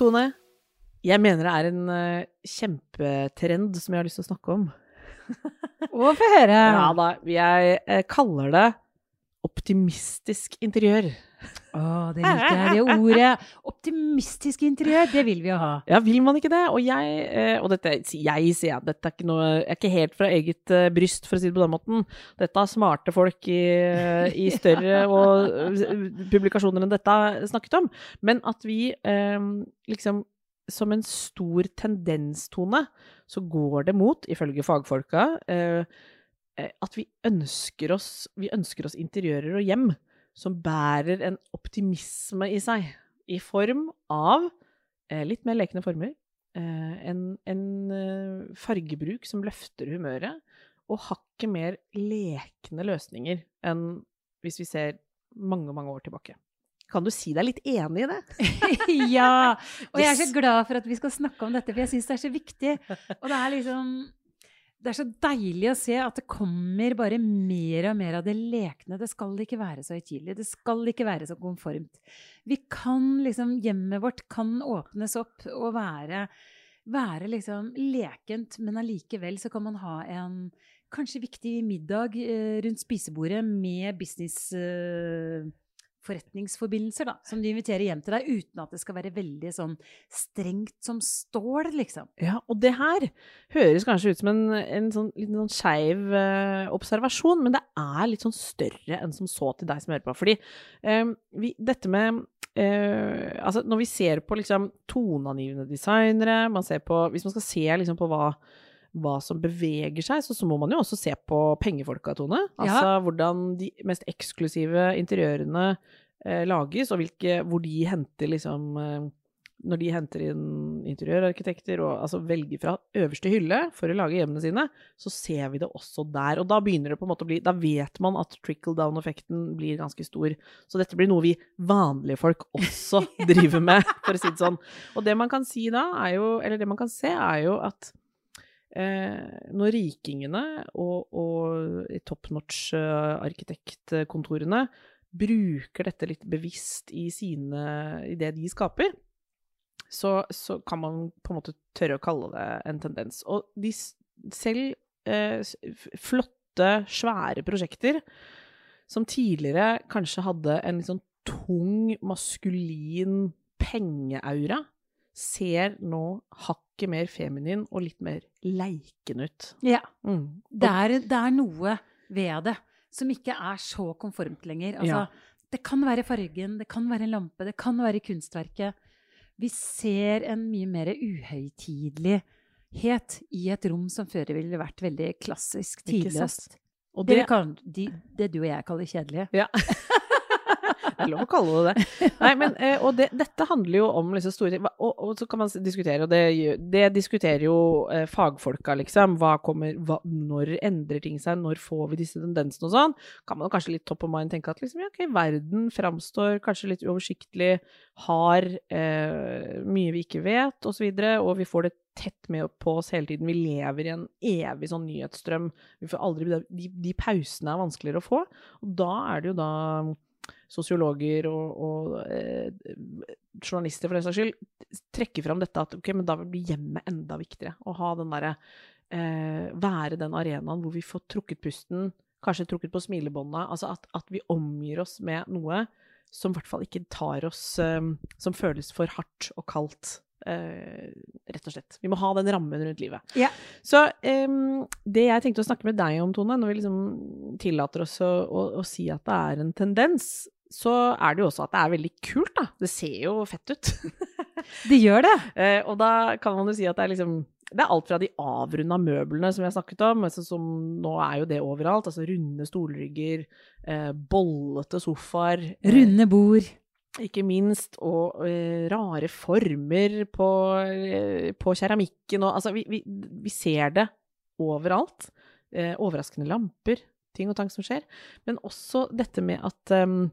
Tone, jeg mener det er en uh, kjempetrend som jeg har lyst til å snakke om. Å, få høre. Ja da, jeg uh, kaller det optimistisk interiør. Å, det liker jeg, det ordet. Optimistisk interiør, det vil vi jo ha. Ja, vil man ikke det? Og jeg, eh, og dette, jeg sier jeg, dette er ikke noe, jeg er ikke helt fra eget eh, bryst, for å si det på den måten. Dette har smarte folk i, i større og, eh, publikasjoner enn dette snakket om. Men at vi liksom som en stor tendenstone, så går det mot, ifølge fagfolka, eh, at vi ønsker, oss, vi ønsker oss interiører og hjem som bærer en optimisme i seg, i form av eh, litt mer lekne former, eh, en, en eh, fargebruk som løfter humøret, og hakket mer lekne løsninger enn hvis vi ser mange, mange år tilbake. Kan du si deg litt enig i det? ja. Og jeg er så glad for at vi skal snakke om dette, for jeg syns det er så viktig. Og det er liksom Det er så deilig å se at det kommer bare mer og mer av det lekne. Det skal ikke være så høytidelig. Det skal ikke være så konformt. Vi kan liksom Hjemmet vårt kan åpnes opp og være, være liksom lekent, men allikevel så kan man ha en kanskje viktig middag eh, rundt spisebordet med business... Forretningsforbindelser da, som du inviterer hjem til deg, uten at det skal være veldig sånn strengt som stål, liksom. Ja, og det her høres kanskje ut som en, en sånn, litt sånn skeiv eh, observasjon, men det er litt sånn større enn som så til deg som hører på. Fordi eh, vi, dette med eh, Altså, når vi ser på liksom toneangivende designere, man ser på Hvis man skal se liksom på hva hva som beveger seg, så, så må man jo også se på pengefolka, Tone. Altså hvordan de mest eksklusive interiørene eh, lages, og hvilke, hvor de henter liksom eh, Når de henter inn interiørarkitekter og altså velger fra øverste hylle for å lage hjemmene sine, så ser vi det også der. Og da begynner det på en måte å bli Da vet man at trickle down-effekten blir ganske stor. Så dette blir noe vi vanlige folk også driver med, for å si det sånn. Og det man kan si da, er jo Eller det man kan se, er jo at når rikingene og, og top notch-arkitektkontorene bruker dette litt bevisst i, sine, i det de skaper, så, så kan man på en måte tørre å kalle det en tendens. Og de selv eh, flotte, svære prosjekter som tidligere kanskje hadde en litt sånn tung, maskulin pengeaura, ser nå hakket mer feminin og litt mer leiken ut. Ja. Mm. Det er, det er noe ved det som ikke er så konformt lenger. Altså, Ja. Det kan være fargen, det kan være en lampe, det kan være kunstverket. Vi ser en mye mer uhøytidelighet i et rom som før ville vært veldig klassisk, tidløst. Og Det, det, kan, de, det du og jeg kaller kjedelig. Ja. Det er lov å kalle det det. Nei, men, eh, og det, dette handler jo om liksom store ting. Og, og så kan man diskutere, og det, det diskuterer jo eh, fagfolka, liksom. Hva kommer, hva, når endrer ting seg? Når får vi disse tendensene og sånn? Kan man kanskje litt top of mind tenke at liksom, ja, ok, verden framstår kanskje litt uoversiktlig, har eh, mye vi ikke vet, osv., og, så videre, og vi får det tett med på oss hele tiden. Vi lever i en evig sånn nyhetsstrøm. Aldri, de, de pausene er vanskeligere å få. Og da er det jo da sosiologer og, og eh, journalister for den saks skyld trekker fram dette at ok, men da blir hjemmet enda viktigere. Å ha den derre eh, Være den arenaen hvor vi får trukket pusten, kanskje trukket på smilebåndet. Altså at, at vi omgir oss med noe som i hvert fall ikke tar oss eh, Som føles for hardt og kaldt. Eh, rett og slett. Vi må ha den rammen rundt livet. Yeah. Så um, det jeg tenkte å snakke med deg om, Tone, når vi liksom tillater oss å, å, å si at det er en tendens, så er det jo også at det er veldig kult, da. Det ser jo fett ut. Det gjør det. Uh, og da kan man jo si at det er liksom det er alt fra de avrunda møblene som vi har snakket om, altså som nå er jo det overalt. Altså runde stolrygger, eh, bollete sofaer. eh, Runde bord. Ikke minst, og uh, rare former på, uh, på keramikken. Og, altså, vi, vi, vi ser det overalt. Uh, overraskende lamper, ting og tang som skjer. Men også dette med at um,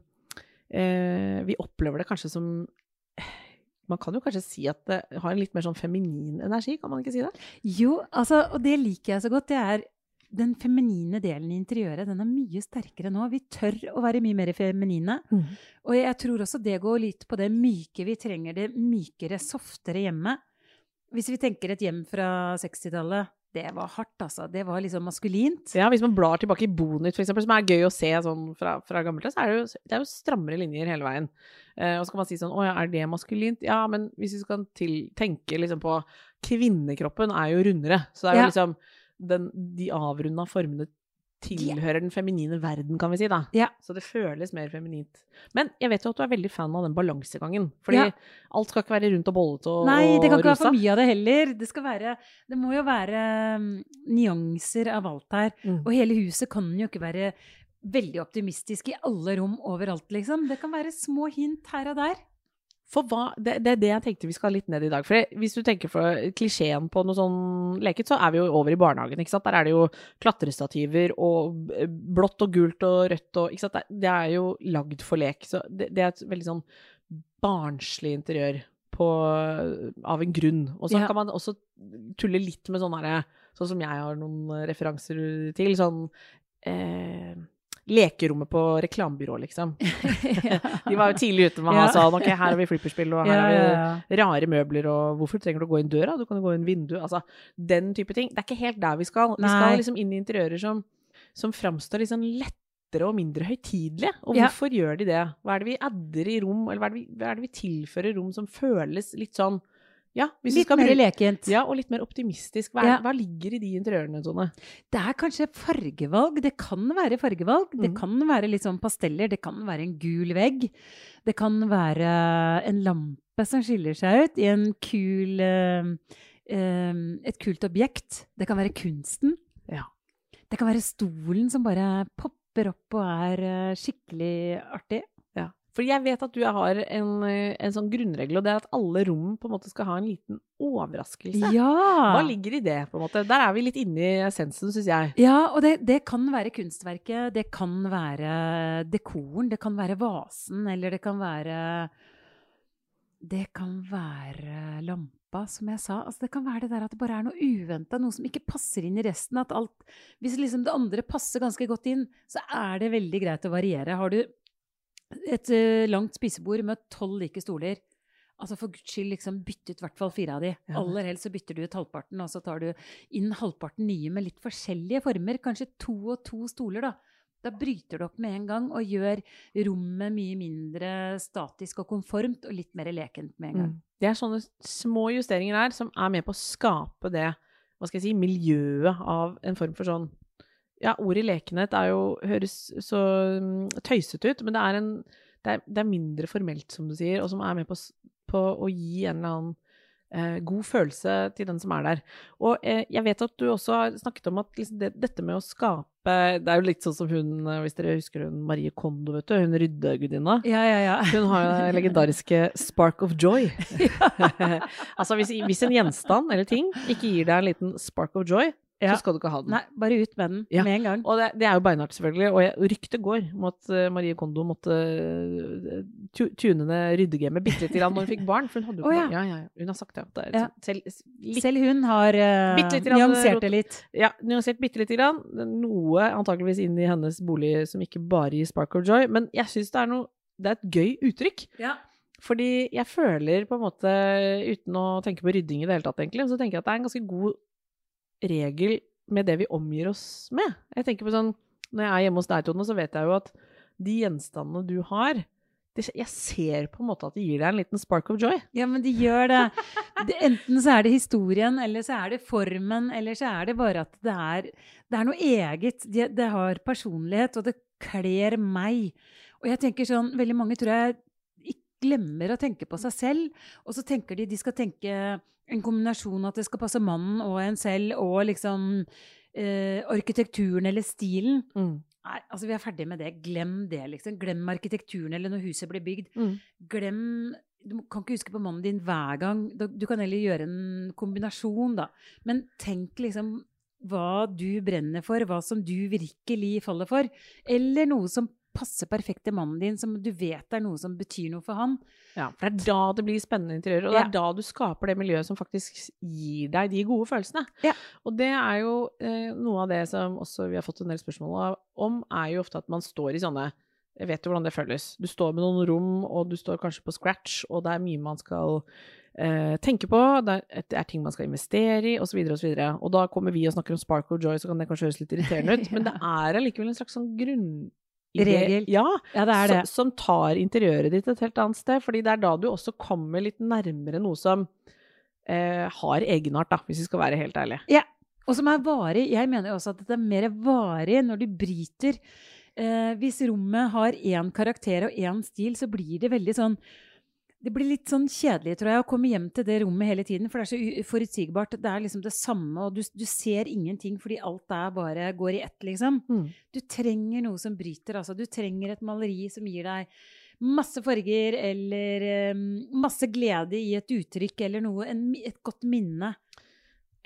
vi opplever det kanskje som Man kan jo kanskje si at det har en litt mer sånn feminin energi, kan man ikke si det? Jo, altså, og det liker jeg så godt. Det er den feminine delen i interiøret. Den er mye sterkere nå. Vi tør å være mye mer feminine. Og jeg tror også det går litt på det myke. Vi trenger det mykere, softere hjemmet. Hvis vi tenker et hjem fra 60-tallet, det var hardt, altså. Det var liksom maskulint. Ja, hvis man blar tilbake i for eksempel, som er gøy å se sånn fra, fra gammelt av, så er det, jo, det er jo strammere linjer hele veien. Eh, og så kan man si sånn Å ja, er det maskulint? Ja, men hvis vi skal til, tenke liksom på Kvinnekroppen er jo rundere. Så det er jo Ja. liksom den, De avrunda formene tilhører den feminine verden, kan vi si, da. Ja. Så det føles mer feminint. Men jeg vet jo at du er veldig fan av den balansegangen. Fordi Ja. alt skal ikke være rundt og bollete og, Nei, det kan ikke være for mye av det heller. Det, være, det må jo være um, nyanser av alt her. Mm. Og hele huset kan jo ikke være veldig optimistisk i alle rom overalt, liksom. Det kan være små hint her og der. For hva, det, det er det jeg tenkte vi skal litt ned i dag. For hvis du tenker for klisjeen på noe sånn leket, så er vi jo over i barnehagen, ikke sant. Der er det jo klatrestativer og blått og gult og rødt og Ikke sant. Det, er jo lagd for lek. Så det, det er et veldig sånn barnslig interiør på, av en grunn. Og så Ja. kan man også tulle litt med sånn herre Sånn som jeg har noen referanser til. Sånn eh, Lekerommet på reklamebyrået, liksom. De var jo tidlig ute med å ha sånn Ok, her har vi flipperspill, og her Ja, har vi ja, ja. rare møbler, og hvorfor trenger du å gå inn døra? Du kan jo gå inn vinduet. Altså, den type ting. Det er ikke helt der vi skal. Vi skal liksom inn i interiører som, som framstår litt sånn lettere og mindre høytidelige. Og Ja. hvorfor gjør de det? Hva er det vi adder i rom, eller hva er det vi, hva er det vi tilfører rom som føles litt sånn Ja, Litt skal mer lekent. ja, og litt mer optimistisk. Hva, er, Ja. hva ligger i de interiørene, Tone? Det er kanskje fargevalg. Det kan være fargevalg. Det Mhm. kan være litt sånn pasteller. Det kan være en gul vegg. Det kan være en lampe som skiller seg ut i en kul uh, uh, Et kult objekt. Det kan være kunsten. Ja. Det kan være stolen som bare popper opp og er uh, skikkelig artig. For jeg vet at du har en, eh, en sånn grunnregel, og det er at alle rom på en måte skal ha en liten overraskelse. Ja! Hva ligger i det, på en måte? Der er vi litt inne i essensen, syns jeg. Ja, og det, det kan være kunstverket, det kan være dekoren, det kan være vasen, eller det kan være Det kan være lampa, som jeg sa. Altså, det kan være det der at det bare er noe uventa, noe som ikke passer inn i resten. At alt Hvis liksom det andre passer ganske godt inn, så er det veldig greit å variere. Har du et eh, langt spisebord med tolv like stoler, Altså For guds skyld, liksom bytt ut i hvert fall fire av de. Ja. Aller helst så bytter du ut halvparten, og så tar du inn halvparten nye med litt forskjellige former. Kanskje to og to stoler, da. Da bryter du opp med en gang og gjør rommet mye mindre statisk og konformt, og litt mer lekent med en gang. Mm. Det er sånne små justeringer her som er med på å skape det hva skal jeg si, miljøet av en form for sånn Ja, ordet lekenhet er jo, høres så mm, tøysete ut, men det er, en, det, er, det er mindre formelt, som du sier, og som er med på, på å gi en eller annen eh, god følelse til den som er der. Og eh, jeg vet at du også har snakket om at liksom det, dette med å skape Det er jo litt sånn som hun, eh, hvis dere husker hun Marie Kondo, vet du, hun ryddegudinna. Ja, ja, ja. Hun har jo det legendariske 'spark of joy'. altså hvis, hvis en gjenstand eller ting ikke gir deg en liten 'spark of joy', Ja. så skal du ikke ha den. Nei, bare ut med den Ja. med en gang. Og det, det er jo beinhardt, selvfølgelig. Og jeg, ryktet går om at eh, Marie Kondo måtte tu, tune ned ryddegamet bitte lite grann når hun fikk barn. For hun hadde jo oh, ja. Ja, ja. Hun har sagt det. det er selv, litt, Selv hun har uh, nyansert det litt. ja, nyansert bitte lite grann. Noe antakeligvis inn i hennes bolig som ikke bare gir 'spark of joy'. Men jeg syns det er noe Det er et gøy uttrykk. Ja. Fordi jeg føler på en måte, uten å tenke på rydding i det hele tatt, egentlig, så tenker jeg at det er en ganske god regel med det vi omgir oss med. Jeg tenker på sånn, Når jeg er hjemme hos deg, Tone, så vet jeg jo at de gjenstandene du har Jeg ser på en måte at det gir deg en liten spark of joy. Ja, men de gjør det. det. Enten så er det historien, eller så er det formen, eller så er det bare at det er, det er noe eget. Det, det har personlighet, og det kler meg. Og jeg tenker sånn, veldig mange tror jeg glemmer å tenke på seg selv, og så tenker de de skal tenke en kombinasjon at det skal passe mannen og en selv, og liksom eh, arkitekturen eller stilen. Mm. Nei, altså vi er ferdig med det. Glem det, liksom. Glem arkitekturen eller når huset blir bygd. Mm. Glem Du kan ikke huske på mannen din hver gang. Du kan heller gjøre en kombinasjon, da. Men tenk liksom hva du brenner for, hva som du virkelig faller for. Eller noe som perfekt til mannen din, som du vet er noe som betyr noe for han. Ja, for det er da det blir spennende interiør, og det Ja. er da du skaper det miljøet som faktisk gir deg de gode følelsene. Ja. Og det er jo eh, noe av det som også vi har fått en del spørsmål om, er jo ofte at man står i sånne Jeg vet jo hvordan det føles. Du står med noen rom, og du står kanskje på scratch, og det er mye man skal eh, tenke på, det er, det er ting man skal investere i, osv., osv. Og, og da kommer vi og snakker om spark og joy, så kan det kanskje høres litt irriterende ut, men det er allikevel en slags sånn grunn... Regel. Ja, Ja, det er det. som, som tar interiøret ditt et helt annet sted. fordi det er da du også kommer litt nærmere noe som eh, har egenart, da, hvis vi skal være helt ærlige. Ja, Og som er varig. Jeg mener jo også at det er mer varig når du bryter. Eh, hvis rommet har én karakter og én stil, så blir det veldig sånn Det blir litt sånn kjedelig, tror jeg, å komme hjem til det rommet hele tiden. For det er så uforutsigbart. Det er liksom det samme, og du, du ser ingenting fordi alt der bare går i ett, liksom. Mm. Du trenger noe som bryter, altså. Du trenger et maleri som gir deg masse farger, eller um, masse glede i et uttrykk, eller noe, en, et godt minne.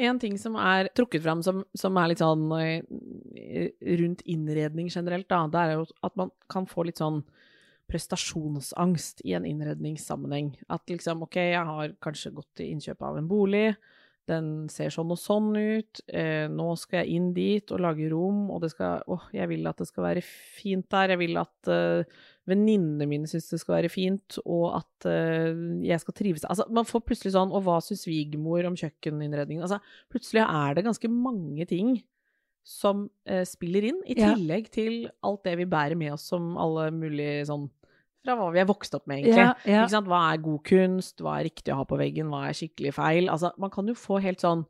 En ting som er trukket fram som, som er litt sånn eh, rundt innredning generelt, da, det er jo at man kan få litt sånn prestasjonsangst i en innredningssammenheng. At liksom, ok, jeg har kanskje gått til innkjøp av en bolig, den ser sånn og sånn ut, eh, nå skal jeg inn dit og lage rom, og det skal, åh, jeg vil at det skal være fint der, jeg vil at eh, venninnene mine syns det skal være fint, og at eh, jeg skal trives. Altså, man får plutselig sånn, og hva syns svigermor om kjøkkeninnredningen? Altså, plutselig er det ganske mange ting som eh, spiller inn, i Ja. tillegg til alt det vi bærer med oss som alle mulige sånn fra hva vi er vokst opp med, egentlig. Ja, ja. Hva er god kunst, hva er riktig å ha på veggen, hva er skikkelig feil? Altså, man kan jo få helt sånn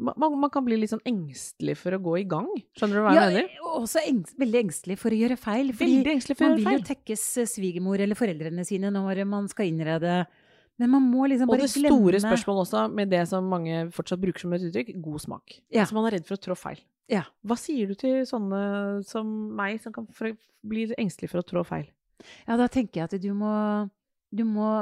man, man kan bli litt sånn engstelig for å gå i gang. Skjønner du hva jeg Ja, mener? Ja, også engst, veldig engstelig for å gjøre feil. Veldig engstelig for å gjøre feil. man vil jo tekkes eh, svigermor eller foreldrene sine når man skal innrede. Men man må liksom bare glemme Og det store glemme spørsmålet også, med det som mange fortsatt bruker som et uttrykk, god smak. Ja. Altså man er redd for å trå feil. Ja. Hva sier du til sånne som meg, som kan bli engstelig for å trå feil? Ja, da tenker jeg at du må, du må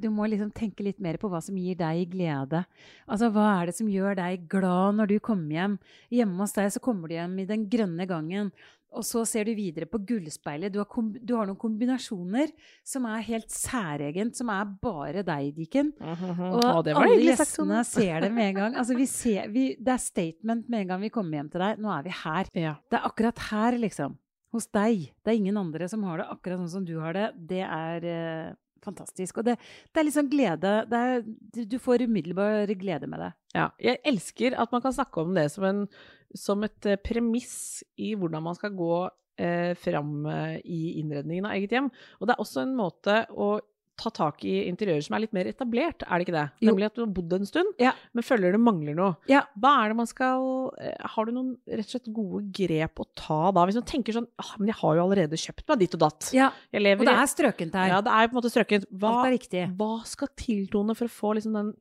du må liksom tenke litt mer på hva som gir deg glede. Altså, Hva er det som gjør deg glad når du kommer hjem? Hjemme hos deg så kommer du hjem i den grønne gangen, og så ser du videre på gullspeilet. Du har, du har noen kombinasjoner som er helt særegent, som er bare deg, Diken. Og Å, det var alle gjestene ser det med en gang. Altså, vi ser, vi, det er statement med en gang vi kommer hjem til deg. Nå er vi her. Ja. Det er akkurat her, liksom. Hos deg. Det er ingen andre som har det akkurat sånn som du har det. Det er eh, fantastisk. Og det, det er liksom glede. Det er, du- du får umiddelbar glede med det. Ja, jeg elsker at man kan snakke om det som, en, som et eh, premiss i hvordan man skal gå eh, fram eh, i innredningen av eget hjem. Og det er også en måte å ta tak i interiører som er litt mer etablert, er det ikke det? Jo. Nemlig at du har bodd en stund, Ja. men føler det mangler noe. Ja. Hva er det man skal eh, Har du noen rett og slett gode grep å ta da? Hvis man tenker sånn ah, men jeg har jo allerede kjøpt meg ditt og datt. Ja, og det er strøkent her. Ja, det er på en måte strøkent. Hva, Alt er riktig. hva skal tiltone for å få liksom den,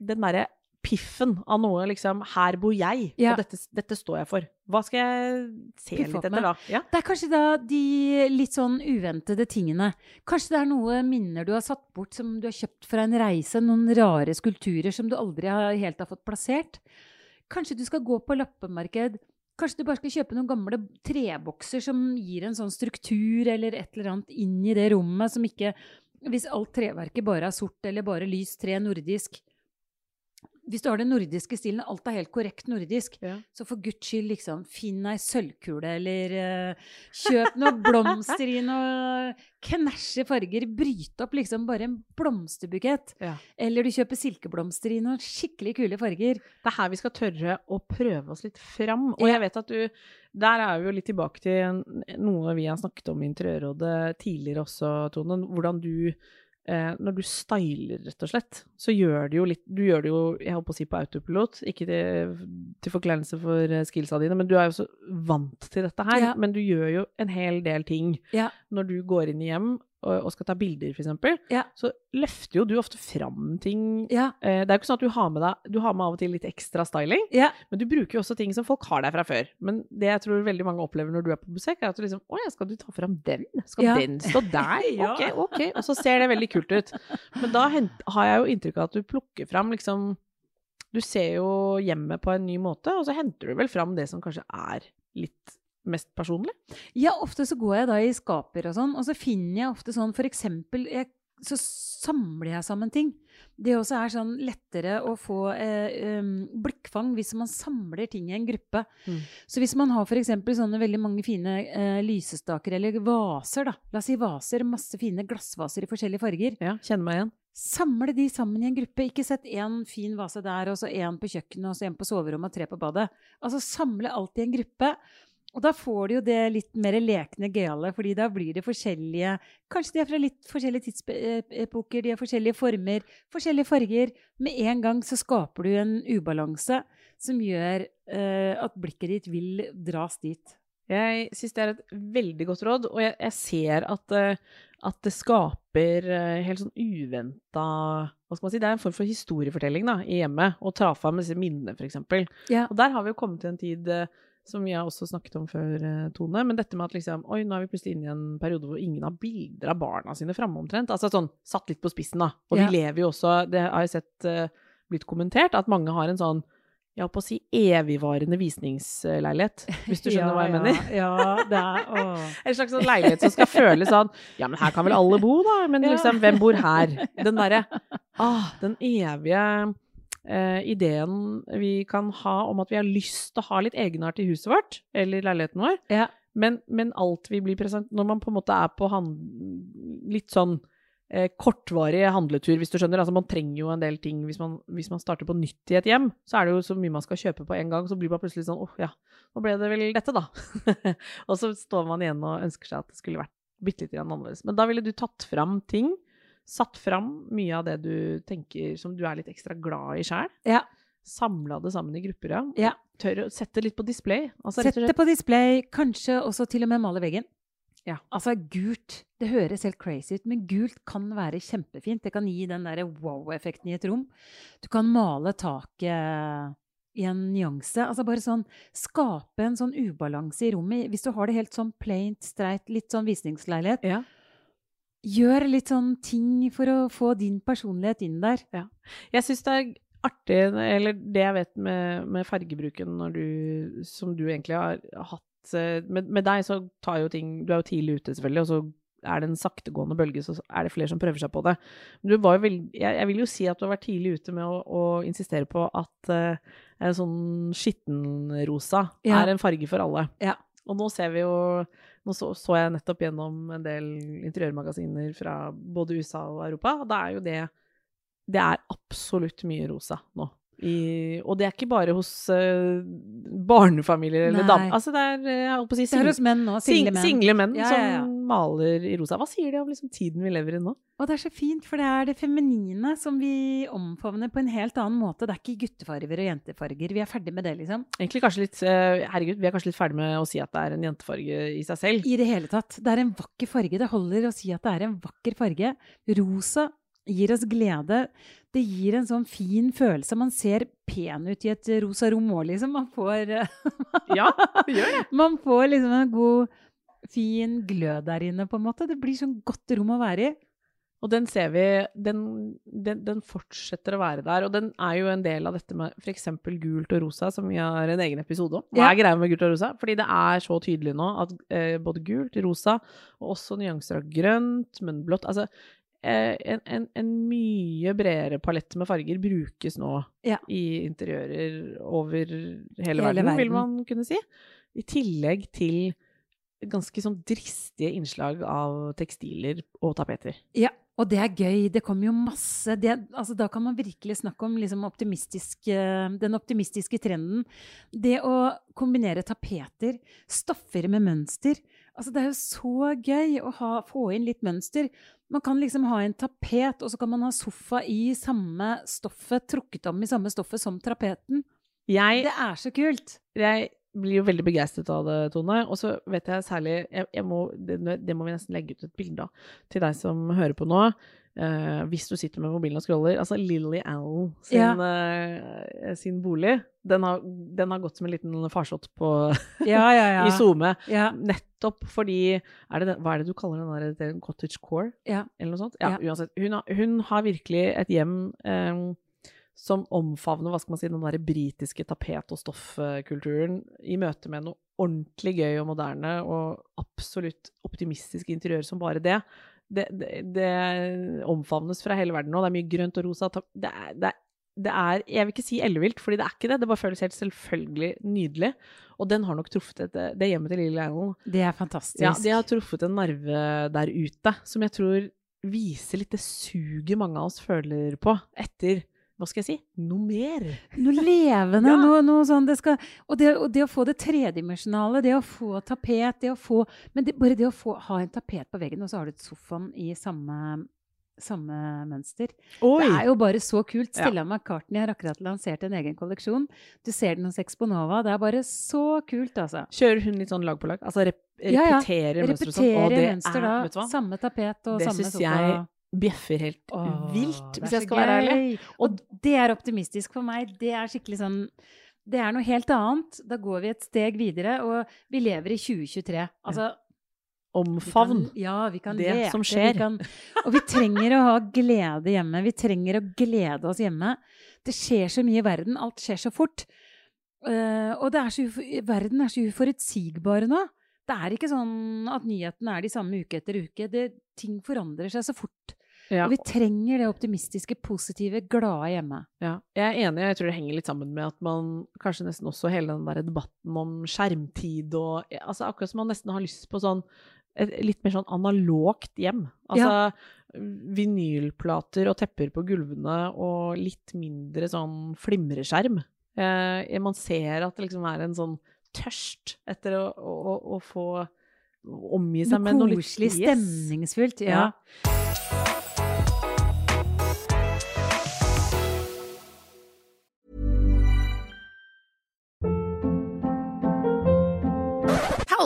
den derre piffen av noe liksom Her bor jeg, Ja. og dette, dette står jeg for. Hva skal jeg se Piffe litt etter da? Ja. Det er kanskje da de litt sånn uventede tingene. Kanskje det er noe minner du har satt bort som du har kjøpt fra en reise, noen rare skulpturer som du aldri har, helt har fått plassert. Kanskje du skal gå på lappemarked. Kanskje du bare skal kjøpe noen gamle trebokser som gir en sånn struktur eller et eller annet inn i det rommet som ikke Hvis alt treverket bare er sort eller bare lys tre nordisk Hvis du har den nordiske stilen, alt er helt korrekt nordisk, Ja. så for guds skyld, liksom, finn ei sølvkule, eller uh, kjøp noen blomster i noe knæsje farger. Bryt opp liksom bare en blomsterbukett. Ja. Eller du kjøper silkeblomster i noen skikkelig kule farger. Det er her vi skal tørre å prøve oss litt fram. Og jeg vet at du Der er vi jo litt tilbake til noe vi har snakket om i Interiørrådet tidligere også, Tone. Hvordan du eh, Når du styler, rett og slett, så gjør du jo litt Du gjør det jo, jeg holdt på å si på autopilot, ikke til, til forkleinelse for eh, skillsa dine, men du er jo så vant til dette her. Ja. Men du gjør jo en hel del ting Ja. når du går inn i hjem og, skal ta bilder, eksempel, Ja. så løfter jo du ofte fram ting. Ja. Eh, det er jo ikke sånn at du har med deg Du har med av og til litt ekstra styling, Ja. men du bruker jo også ting som folk har der fra før. Men det jeg tror veldig mange opplever når du er på besøk, er at du liksom Å ja, skal du ta fram den? Skal den stå der? Ok, ok. Og så ser det veldig kult ut. Men da har jeg jo inntrykk av at du plukker fram liksom Du ser jo hjemmet på en ny måte, og så henter du vel fram det som kanskje er litt mest personlig. Ja, ofte så går jeg da i skaper og sånn, og så finner jeg ofte sånn for eksempel jeg, Så samler jeg sammen ting. Det også er sånn lettere å få eh, em, blikkfang hvis man samler ting i en gruppe. Mm. Så hvis man har eksempel sånne veldig mange fine eh, lysestaker eller vaser, da. La oss si vaser, masse fine glassvaser i forskjellige farger. Ja, kjenner meg igjen. Samle de sammen i en gruppe. Ikke sett én fin vase der, og så én på kjøkkenet, og så en på soverommet og tre på badet. Altså samle alt i en gruppe. Og da får du jo det litt mer lekne gøyale, fordi da blir det forskjellige Kanskje de er fra litt forskjellige tidsepoker, de har forskjellige former, forskjellige farger. Med en gang så skaper du en ubalanse som gjør eh, at blikket ditt vil dras dit. Jeg syns det er et veldig godt råd, og jeg, jeg ser at, eh, at det skaper eh, helt sånn uventa Hva skal man si? Det er en form for historiefortelling da, i hjemmet. Å ta fram disse minnene, f.eks. Ja. Og der har vi jo kommet til en tid eh, som vi har også snakket om før, eh, Tone. Men dette med at liksom Oi, nå er vi plutselig inne i en periode hvor ingen har bilder av barna sine framme omtrent. Altså sånn satt litt på spissen, da. Og Ja. vi lever jo også Det har jeg sett uh, blitt kommentert, at mange har en sånn jeg holdt på å si evigvarende visningsleilighet, hvis du skjønner hva jeg mener. Ja, det er. En slags sånn leilighet som skal føles sånn Ja, men her kan vel alle bo, da? Men Ja. liksom, hvem bor her? Den derre ah, Den evige eh, ideen vi kan ha om at vi har lyst til å ha litt egenart i huset vårt, eller leiligheten vår, Ja. men, men alt vi blir present Når man på en måte er på litt sånn eh, kortvarig handletur, hvis du skjønner. Altså, man trenger jo en del ting hvis man, hvis man starter på nytt i et hjem. Så er det jo så mye man skal kjøpe på en gang, så blir man plutselig sånn åh ja, nå ble det vel dette, da. og så står man igjen og ønsker seg at det skulle vært bitte litt annerledes. Men da ville du tatt fram ting. Satt fram mye av det du tenker som du er litt ekstra glad i sjæl. Ja. Samla det sammen i grupper, ja. Ja. Tør å sette litt på display. Altså, rett Sett det på display, kanskje også til og med male veggen. Ja. Altså gult, det høres helt crazy ut, men gult kan være kjempefint. Det kan gi den der wow-effekten i et rom. Du kan male taket i en nyanse. Altså bare sånn skape en sånn ubalanse i rommet. Hvis du har det helt sånn plaint, streit, litt sånn visningsleilighet, Ja. Gjør litt sånn ting for å få din personlighet inn der. Jeg syns det er artig, eller det jeg vet med, med fargebruken når du, som du egentlig har hatt eh, med, med deg så tar jo ting Du er jo tidlig ute, selvfølgelig, og så er det en saktegående bølge, så er det flere som prøver seg på det. Men du var jo veld, jeg, jeg vil jo si at du har vært tidlig ute med å, å insistere på at uh, en sånn skittenrosa Ja. er en farge for alle. Ja. Og nå ser vi jo Nå så, så jeg nettopp gjennom en del interiørmagasiner fra både USA og Europa, og da er jo det det er absolutt mye rosa nå. I, og det er ikke bare hos uh, barnefamilier eller damer. Altså det er, eh, jeg på å si, hos menn nå, single menn. single menn Ja, ja, ja. som maler i rosa. Hva sier de om liksom, tiden vi lever i nå? Og det er så fint, for det er det feminine som vi omfavner på en helt annen måte. Det er ikke guttefarger og jentefarger. Vi er ferdig med det, liksom. Egentlig kanskje litt eh, Herregud, vi er kanskje litt ferdig med å si at det er en jentefarge i seg selv. I det hele tatt. Det er en vakker farge. Det holder å si at det er en vakker farge. Rosa gir oss glede. Det gir en sånn fin følelse. Man ser pen ut i et rosa rom òg, liksom. Man får, Ja, det gjør det. man får liksom en god, fin glød der inne, på en måte. Det blir sånn godt rom å være i. Og den ser vi, den, den, den fortsetter å være der. Og den er jo en del av dette med f.eks. gult og rosa, som vi har en egen episode om. Hva er greia med gult og rosa? Fordi det er så tydelig nå at eh, både gult, rosa, og også nyanser av grønt, men blått Altså eh, en, en, en mye bredere palett med farger brukes nå Ja. i interiører over hele, Hele verden, vil man kunne si. I tillegg til ganske sånn dristige innslag av tekstiler og tapeter. Ja, og det er gøy. Det kommer jo masse det, altså, Da kan man virkelig snakke om liksom optimistisk, eh, den optimistiske trenden. Det å kombinere tapeter, stoffer med mønster. Altså, det er jo så gøy å ha, få inn litt mønster. Man kan liksom ha en tapet, og så kan man ha sofa i samme stoffet, trukket om i samme stoffet som trapeten. Jeg Det er så kult! jeg blir jo veldig begeistret av det, Tone. Og så vet jeg særlig jeg, jeg må, det, det må vi nesten legge ut et bilde av til deg som hører på nå. Eh, hvis du sitter med mobilen og scroller. Altså Lily Allen sin, Ja. uh, sin bolig, den har, den har gått som en liten farsott på Ja, ja, ja. i SoMe. Ja. Nettopp fordi er det Hva er det du kaller den der det er cottage core? Ja. Eller noe sånt? Ja, Ja. uansett. Hun har, hun har virkelig et hjem um, som omfavner hva skal man si, den der britiske tapet- og stoffkulturen i møte med noe ordentlig gøy og moderne og absolutt optimistisk interiør som bare det. Det, det, det omfavnes fra hele verden nå. Det er mye grønt og rosa. Det er, det, det er Jeg vil ikke si ellevilt, fordi det er ikke det. Det bare føles helt selvfølgelig nydelig. Og den har nok truffet et, det hjemmet til Lille Allen Det er fantastisk. ja, de har truffet en nerve der ute som jeg tror viser litt det suget mange av oss føler på etter hva skal jeg si noe mer. Noe levende, Ja. noe, noe sånn det skal, og, det, og det å få det tredimensjonale, det å få tapet, det å få Men det, bare det å få, ha en tapet på veggen, og så har du et sofaen i samme, samme mønster. Det er jo bare så kult. Ja. Stella McCartney har akkurat lansert en egen kolleksjon. Du ser den hos Exponova. Det er bare så kult, altså. Kjører hun litt sånn lag på lag? Altså rep Ja, ja. repeterer mønster og sånn? Repetere Og mønster er, da. Samme tapet og Det samme syns sofa. jeg bjeffer helt Åh, vilt, hvis jeg skal være ærlig. Og det er optimistisk for meg. Det er skikkelig sånn Det er noe helt annet. Da går vi et steg videre, og vi lever i 2023. Altså ja. Omfavn. kan- Ja, vi kan det lete, som vi skjer. Kan, og vi trenger å ha glede hjemme. Vi trenger å glede oss hjemme. Det skjer så mye i verden. Alt skjer så fort. Uh, og er så, verden er så uforutsigbare nå. Det er ikke sånn at nyhetene er de samme uke etter uke. Det, ting forandrer seg så fort. Ja. Og vi trenger det optimistiske, positive, glade hjemme. Ja, jeg er enig. Jeg tror det henger litt sammen med at man kanskje nesten også hele den der debatten om skjermtid og altså Akkurat som man nesten har lyst på sånn et litt mer sånn analogt hjem. Altså vinylplater og tepper på gulvene og litt mindre sånn flimreskjerm. Eh, man ser at det liksom er en sånn tørst etter å, å, å få omgi seg med noe litt koselig, stemningsfullt. Ja. Ja.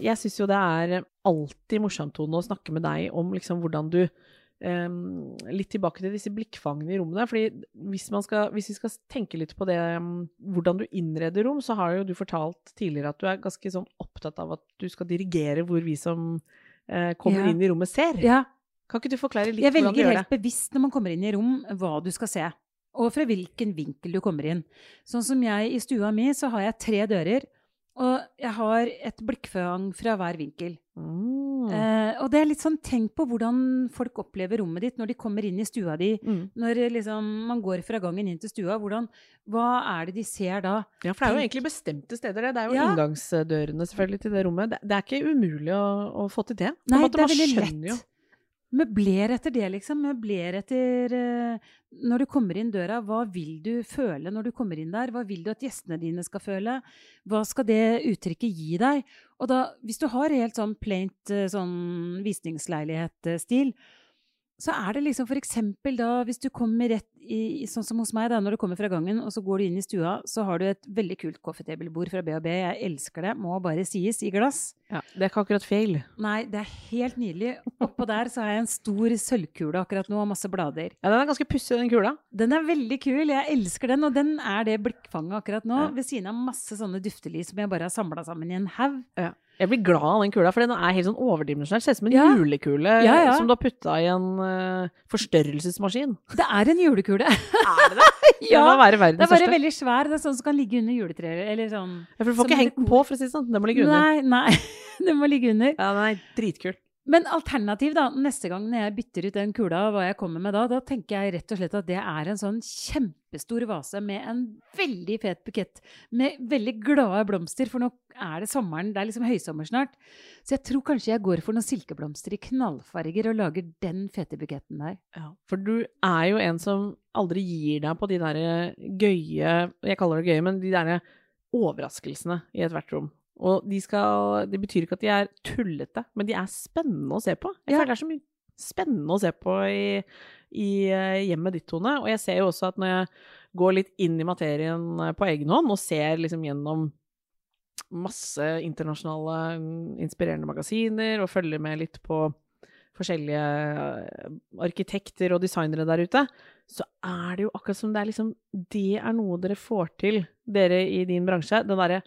Jeg syns jo det er alltid morsomt, Tone, å snakke med deg om liksom hvordan du um, Litt tilbake til disse blikkfangene i rommene. fordi hvis, man skal, hvis vi skal tenke litt på det um, hvordan du innreder rom, så har jo du fortalt tidligere at du er ganske sånn opptatt av at du skal dirigere hvor vi som uh, kommer Ja. inn i rommet, ser. Ja. Kan ikke du forklare litt hvordan du gjør det? Jeg velger helt bevisst når man kommer inn i rom, hva du skal se. Og fra hvilken vinkel du kommer inn. Sånn som jeg i stua mi, så har jeg tre dører. Og jeg har et blikkfang fra hver vinkel. Mm. Eh, og det er litt sånn, tenk på hvordan folk opplever rommet ditt når de kommer inn i stua di. Mm. Når liksom, man går fra gangen inn til stua, hvordan, hva er det de ser da? Ja, for det er jo egentlig bestemte steder, det. Det er jo Ja. inngangsdørene selvfølgelig til det rommet. Det, det er ikke umulig å, å få til det. Nei, måte, det er veldig lett. lett. Møbler etter det, liksom. Møbler etter uh, Når du kommer inn døra, hva vil du føle når du kommer inn der? Hva vil du at gjestene dine skal føle? Hva skal det uttrykket gi deg? Og da, hvis du har helt sånn plaint uh, sånn visningsleilighet-stil, så er det liksom for eksempel da, hvis du kommer rett i, sånn som hos meg da, når du kommer fra gangen, og så går du inn i stua, så har du et veldig kult coffee table-bord fra B&B. Jeg elsker det, må bare sies, i glass. Ja, det er ikke akkurat feil. Nei, det er helt nydelig. Oppå der så har jeg en stor sølvkule akkurat nå, og masse blader. Ja, den er ganske pussig, den kula. Den er veldig kul, jeg elsker den, og den er det blikkfanget akkurat nå. Ja. Ved siden av masse sånne duftelys som jeg bare har samla sammen i en haug. Ja. Jeg blir glad av den kula, for den er helt sånn overdimensjonert. Ser ut som en Ja. julekule Ja, ja. som du har putta i en uh, forstørrelsesmaskin. Det er en julekule. Er det det? Ja, Det er bare største. veldig svær. Det er sånn som kan ligge under juletreet. Eller sånn Ja, for du får ikke hengt den på, for å si det sånn. Den må ligge under. Nei, nei. Den må ligge under. Ja, den er dritkul. Men alternativ, da, neste gang når jeg bytter ut den kula, hva jeg kommer med da, da tenker jeg rett og slett at det er en sånn kjempestor vase med en veldig fet bukett med veldig glade blomster, for nå er det sommeren, det er liksom høysommer snart. Så jeg tror kanskje jeg går for noen silkeblomster i knallfarger og lager den fete buketten der. Ja, for du er jo en som aldri gir deg på de derre gøye Jeg kaller det gøye, men de derre overraskelsene i ethvert rom. Og de skal Det betyr ikke at de er tullete, men de er spennende å se på. Jeg Ja. føler det er så mye spennende å se på i, i eh, hjemmet ditt, Tone. Og jeg ser jo også at når jeg går litt inn i materien eh, på egen hånd, og ser liksom gjennom masse internasjonale mm, inspirerende magasiner, og følger med litt på forskjellige eh, arkitekter og designere der ute, så er det jo akkurat som det er liksom Det er noe dere får til, dere i din bransje. Den derre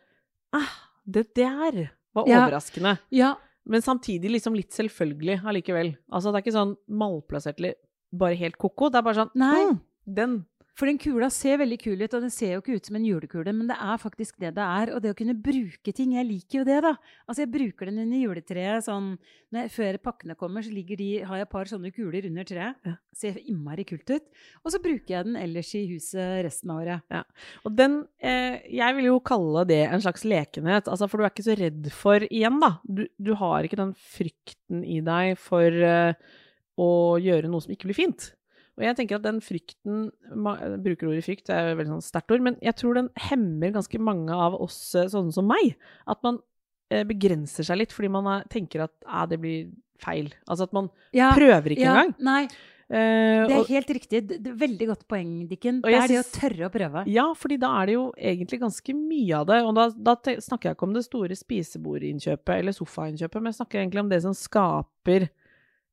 ah, det der var Ja. overraskende. Ja, Men samtidig liksom litt selvfølgelig allikevel. Altså det er ikke sånn malplassert eller bare helt ko-ko. Det er bare sånn Nei. «Mm, Den. For den kula ser veldig kul ut, og den ser jo ikke ut som en julekule, men det er faktisk det det er. Og det å kunne bruke ting Jeg liker jo det, da. Altså, jeg bruker den under juletreet sånn når jeg, Før pakkene kommer, så de, har jeg et par sånne kuler under treet. Ja. Ser innmari kult ut. Og så bruker jeg den ellers i huset resten av året. Ja. Og den eh, Jeg vil jo kalle det en slags lekenhet. Altså, for du er ikke så redd for Igjen, da. Du, du har ikke den frykten i deg for eh, å gjøre noe som ikke blir fint. Og jeg tenker at den frykten ma- jeg Bruker ordet frykt, er jo et veldig sånn sterkt ord, men jeg tror den hemmer ganske mange av oss eh, sånne som meg. At man eh, begrenser seg litt fordi man er, tenker at eh, det blir feil. Altså at man Ja, prøver ikke ja, engang. Nei, Uh, det er og- helt riktig. Veldig godt poeng, Dikken. Det er det å tørre å prøve. Ja, fordi da er det jo egentlig ganske mye av det. Og da, da snakker jeg ikke om det store spisebordinnkjøpet eller sofainnkjøpet, men jeg snakker egentlig om det som skaper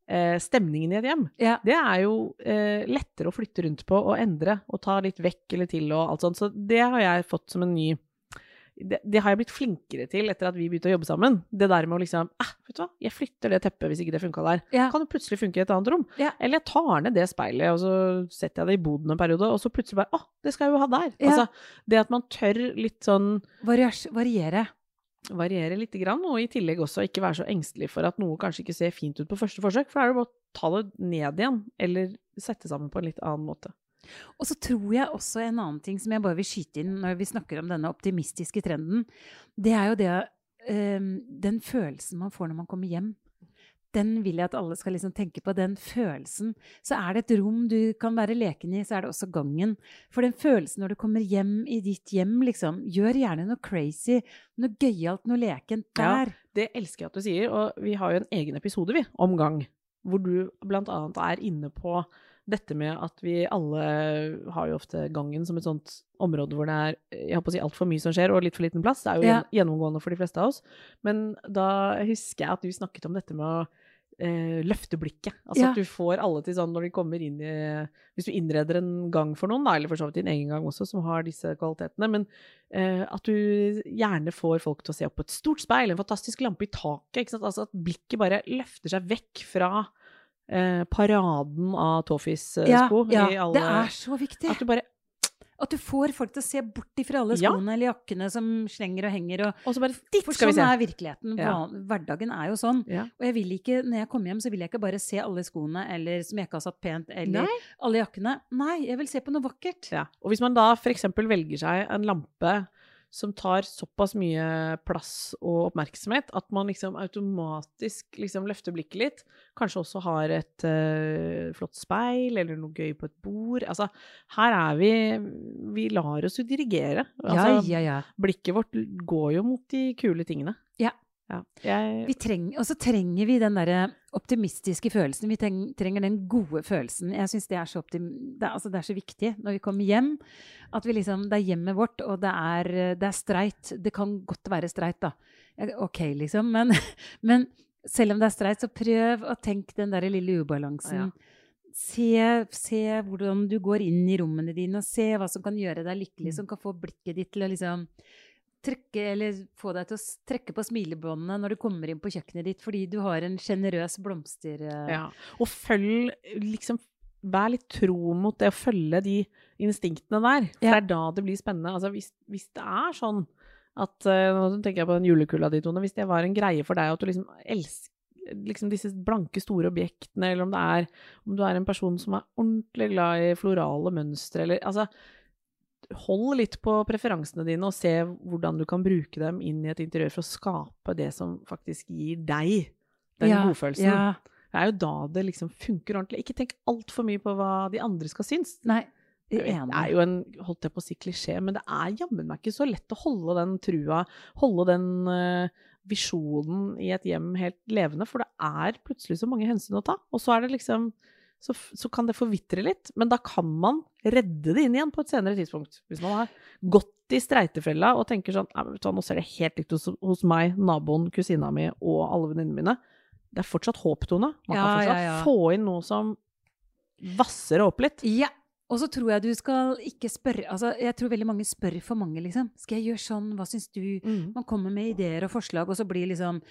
eh, stemningen i et hjem. Ja. Det er jo eh, lettere å flytte rundt på og endre og ta litt vekk eller til og alt sånt. Så det har jeg fått som en ny det, det har jeg blitt flinkere til etter at vi begynte å jobbe sammen. Det der med å liksom eh, vet du hva, jeg flytter det teppet hvis ikke det funka der. Ja. Kan jo plutselig funke i et annet rom. Ja. Eller jeg tar ned det speilet, og så setter jeg det i boden en periode, og så plutselig bare Å, det skal jeg jo ha der. Ja. Altså, det at man tør litt sånn Variere. Variere litt, og i tillegg også ikke være så engstelig for at noe kanskje ikke ser fint ut på første forsøk, for da er det bare å ta det ned igjen, eller sette sammen på en litt annen måte. Og så tror jeg også en annen ting som jeg bare vil skyte inn når vi snakker om denne optimistiske trenden, det er jo det ehm, Den følelsen man får når man kommer hjem. Den vil jeg at alle skal liksom tenke på. Den følelsen. Så er det et rom du kan være leken i, så er det også gangen. For den følelsen når du kommer hjem i ditt hjem, liksom Gjør gjerne noe crazy, noe gøyalt, noe lekent Ja. Det elsker jeg at du sier, og vi har jo en egen episode, vi, om gang, hvor du blant annet er inne på dette med at vi alle har jo ofte gangen som et sånt område hvor det er jeg håper å si, altfor mye som skjer, og litt for liten plass. Det er jo Ja. gjennomgående for de fleste av oss. Men da husker jeg at du snakket om dette med å eh, løfte blikket. Altså Ja. at du får alle til sånn når de kommer inn i Hvis du innreder en gang for noen, da, eller for så vidt din egen gang også, som har disse kvalitetene, men eh, at du gjerne får folk til å se opp på et stort speil, en fantastisk lampe i taket. Ikke sant? Altså at blikket bare løfter seg vekk fra eh, paraden av Toffis-sko. Ja, ja, i alle, det er så viktig. At du bare At du får folk til å se bort ifra alle Ja. skoene eller jakkene som slenger og henger. Og, Og så bare Dit for sånn er virkeligheten. Ja. Hverdagen er jo sånn. Ja. Og jeg vil ikke, når jeg kommer hjem, så vil jeg ikke bare se alle skoene eller som jeg ikke har satt pent, eller Nei. alle jakkene. Nei, jeg vil se på noe vakkert. Ja. Og hvis man da f.eks. velger seg en lampe som tar såpass mye plass og oppmerksomhet at man liksom automatisk liksom løfter blikket litt, kanskje også har et uh, flott speil eller noe gøy på et bord Altså, her er vi Vi lar oss jo dirigere. Altså, ja, ja, ja. Blikket vårt går jo mot de kule tingene. Ja. Jeg, Vi treng, og så trenger vi den derre optimistiske følelsen. Vi treng, trenger den gode følelsen. Jeg syns det, er så det, altså det er så viktig når vi kommer hjem. At vi liksom, det er hjemmet vårt, og det er, det er streit. Det kan godt være streit, da. OK, liksom. Men, men selv om det er streit, så prøv å tenke den der lille ubalansen. Ja. Se, se hvordan du går inn i rommene dine, og se hva som kan gjøre deg lykkelig, Mm. som kan få blikket ditt til å liksom trekke, eller få deg til å trekke på smilebåndene når du kommer inn på kjøkkenet ditt fordi du har en sjenerøs blomster... eh, ja. Og følg liksom Vær litt tro mot det å følge de instinktene der. For Ja. det er da det blir spennende. Altså, hvis, hvis det er sånn at eh, Nå tenker jeg på den julekula di, Tone. Hvis det var en greie for deg at du liksom elsker liksom disse blanke, store objektene, eller om det er om du er en person som er ordentlig glad i florale mønstre, eller altså Hold litt på preferansene dine, og se hvordan du kan bruke dem inn i et interiør for å skape det som faktisk gir deg den Ja, godfølelsen. Ja. Det er jo da det liksom funker ordentlig. Ikke tenk altfor mye på hva de andre skal synes. Nei. Det er jo en holdt jeg på å si klisjé, men det er jammen meg ikke så lett å holde den trua, holde den uh, visjonen i et hjem helt levende, for det er plutselig så mange hensyn å ta. Og så er det liksom så, så kan det forvitre litt, men da kan man redde det inn igjen på et senere tidspunkt. Hvis man har gått i streitefella og tenker sånn «Nei, men Nå ser det helt likt ut hos, hos meg, naboen, kusina mi og alle venninnene mine. Det er fortsatt håp, Tone. Man Ja, kan fortsatt ja, ja. få inn noe som vasser opp litt. Ja. Og så tror jeg du skal ikke spørre Altså, jeg tror veldig mange spør for mange, liksom. Skal jeg gjøre sånn? Hva syns du? Mm. Man kommer med ideer og forslag, og så blir liksom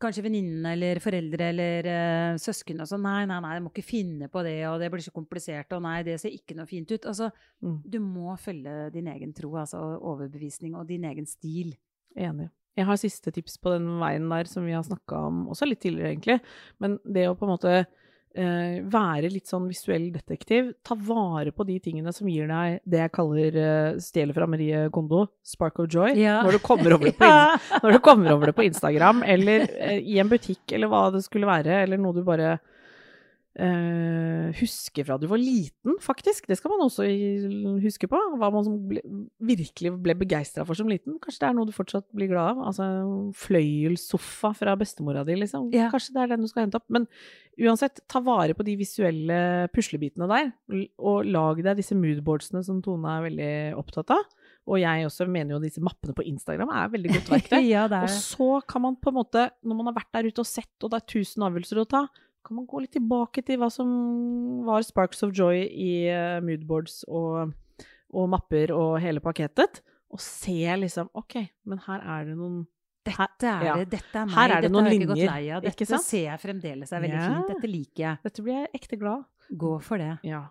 kanskje venninnene eller foreldre eller uh, søsken og sånn Nei, nei, nei, jeg må ikke finne på det, og det blir så komplisert, og nei, det ser ikke noe fint ut. Altså, Mm. du må følge din egen tro, altså overbevisning, og din egen stil. Enig. Jeg har siste tips på den veien der som vi har snakka om også litt tidligere, egentlig. Men det å på en måte eh, være litt sånn visuell detektiv, ta vare på de tingene som gir deg det jeg kaller uh, stjele fra Marie Kondo, spark of joy, Ja. når, du kommer over det på når du kommer over det på Instagram, eller eh, i en butikk, eller hva det skulle være, eller noe du bare eh, huske fra du var liten, faktisk. Det skal man også huske på. Hva man som ble, virkelig ble begeistra for som liten. Kanskje det er noe du fortsatt blir glad av. Altså fløyelssofa fra bestemora di, liksom. Ja. Kanskje det er den du skal hente opp. Men uansett, ta vare på de visuelle puslebitene der, og lag deg disse moodboardsene som Tone er veldig opptatt av. Og jeg også mener jo disse mappene på Instagram er veldig godt verktøy. ja, Og så kan man på en måte, når man har vært der ute og sett, og det er tusen avgjørelser å ta, kan man gå litt tilbake til hva som var Sparks of Joy i eh, moodboards og, og mapper og hele pakketet, og se liksom OK, men her er det noen Dette er ja. det, dette er meg, Her er det dette noen har jeg ikke gått lei av. Dette ser jeg fremdeles er veldig Ja. fint. Dette liker jeg. Dette blir jeg ekte glad. Gå for det. Ja.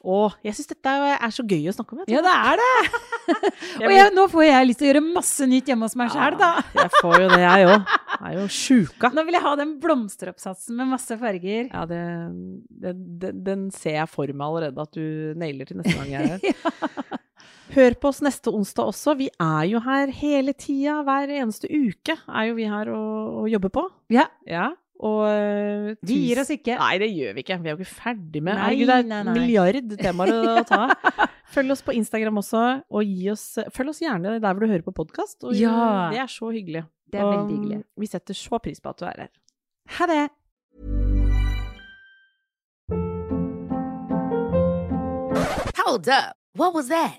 Å, jeg syns dette er så gøy å snakke om. Ja, det er det! Og jeg, nå får jeg lyst til å gjøre masse nytt hjemme hos meg sjæl, da. Ja, jeg får jo det, jeg òg. Jeg er jo sjuka. Nå vil jeg ha den blomsteroppsatsen med masse farger. Ja, det, det, det, den ser jeg for meg allerede at du nailer til neste gang jeg er her. Hør på oss neste onsdag også. Vi er jo her hele tida. Hver eneste uke er jo vi her og, og jobber på. Ja, Ja, og eh, vi gir oss ikke. Nei, det gjør vi ikke. Vi er jo ikke ferdig med Nei, Herregud, det er nei, nei. milliard temaer å ta. Følg oss på Instagram også, og gi oss, følg oss gjerne der hvor du hører på podkast. Ja. Det er så hyggelig. Det er Og, veldig hyggelig. Vi setter så pris på at du er her. Ha det! Hold up. What was that?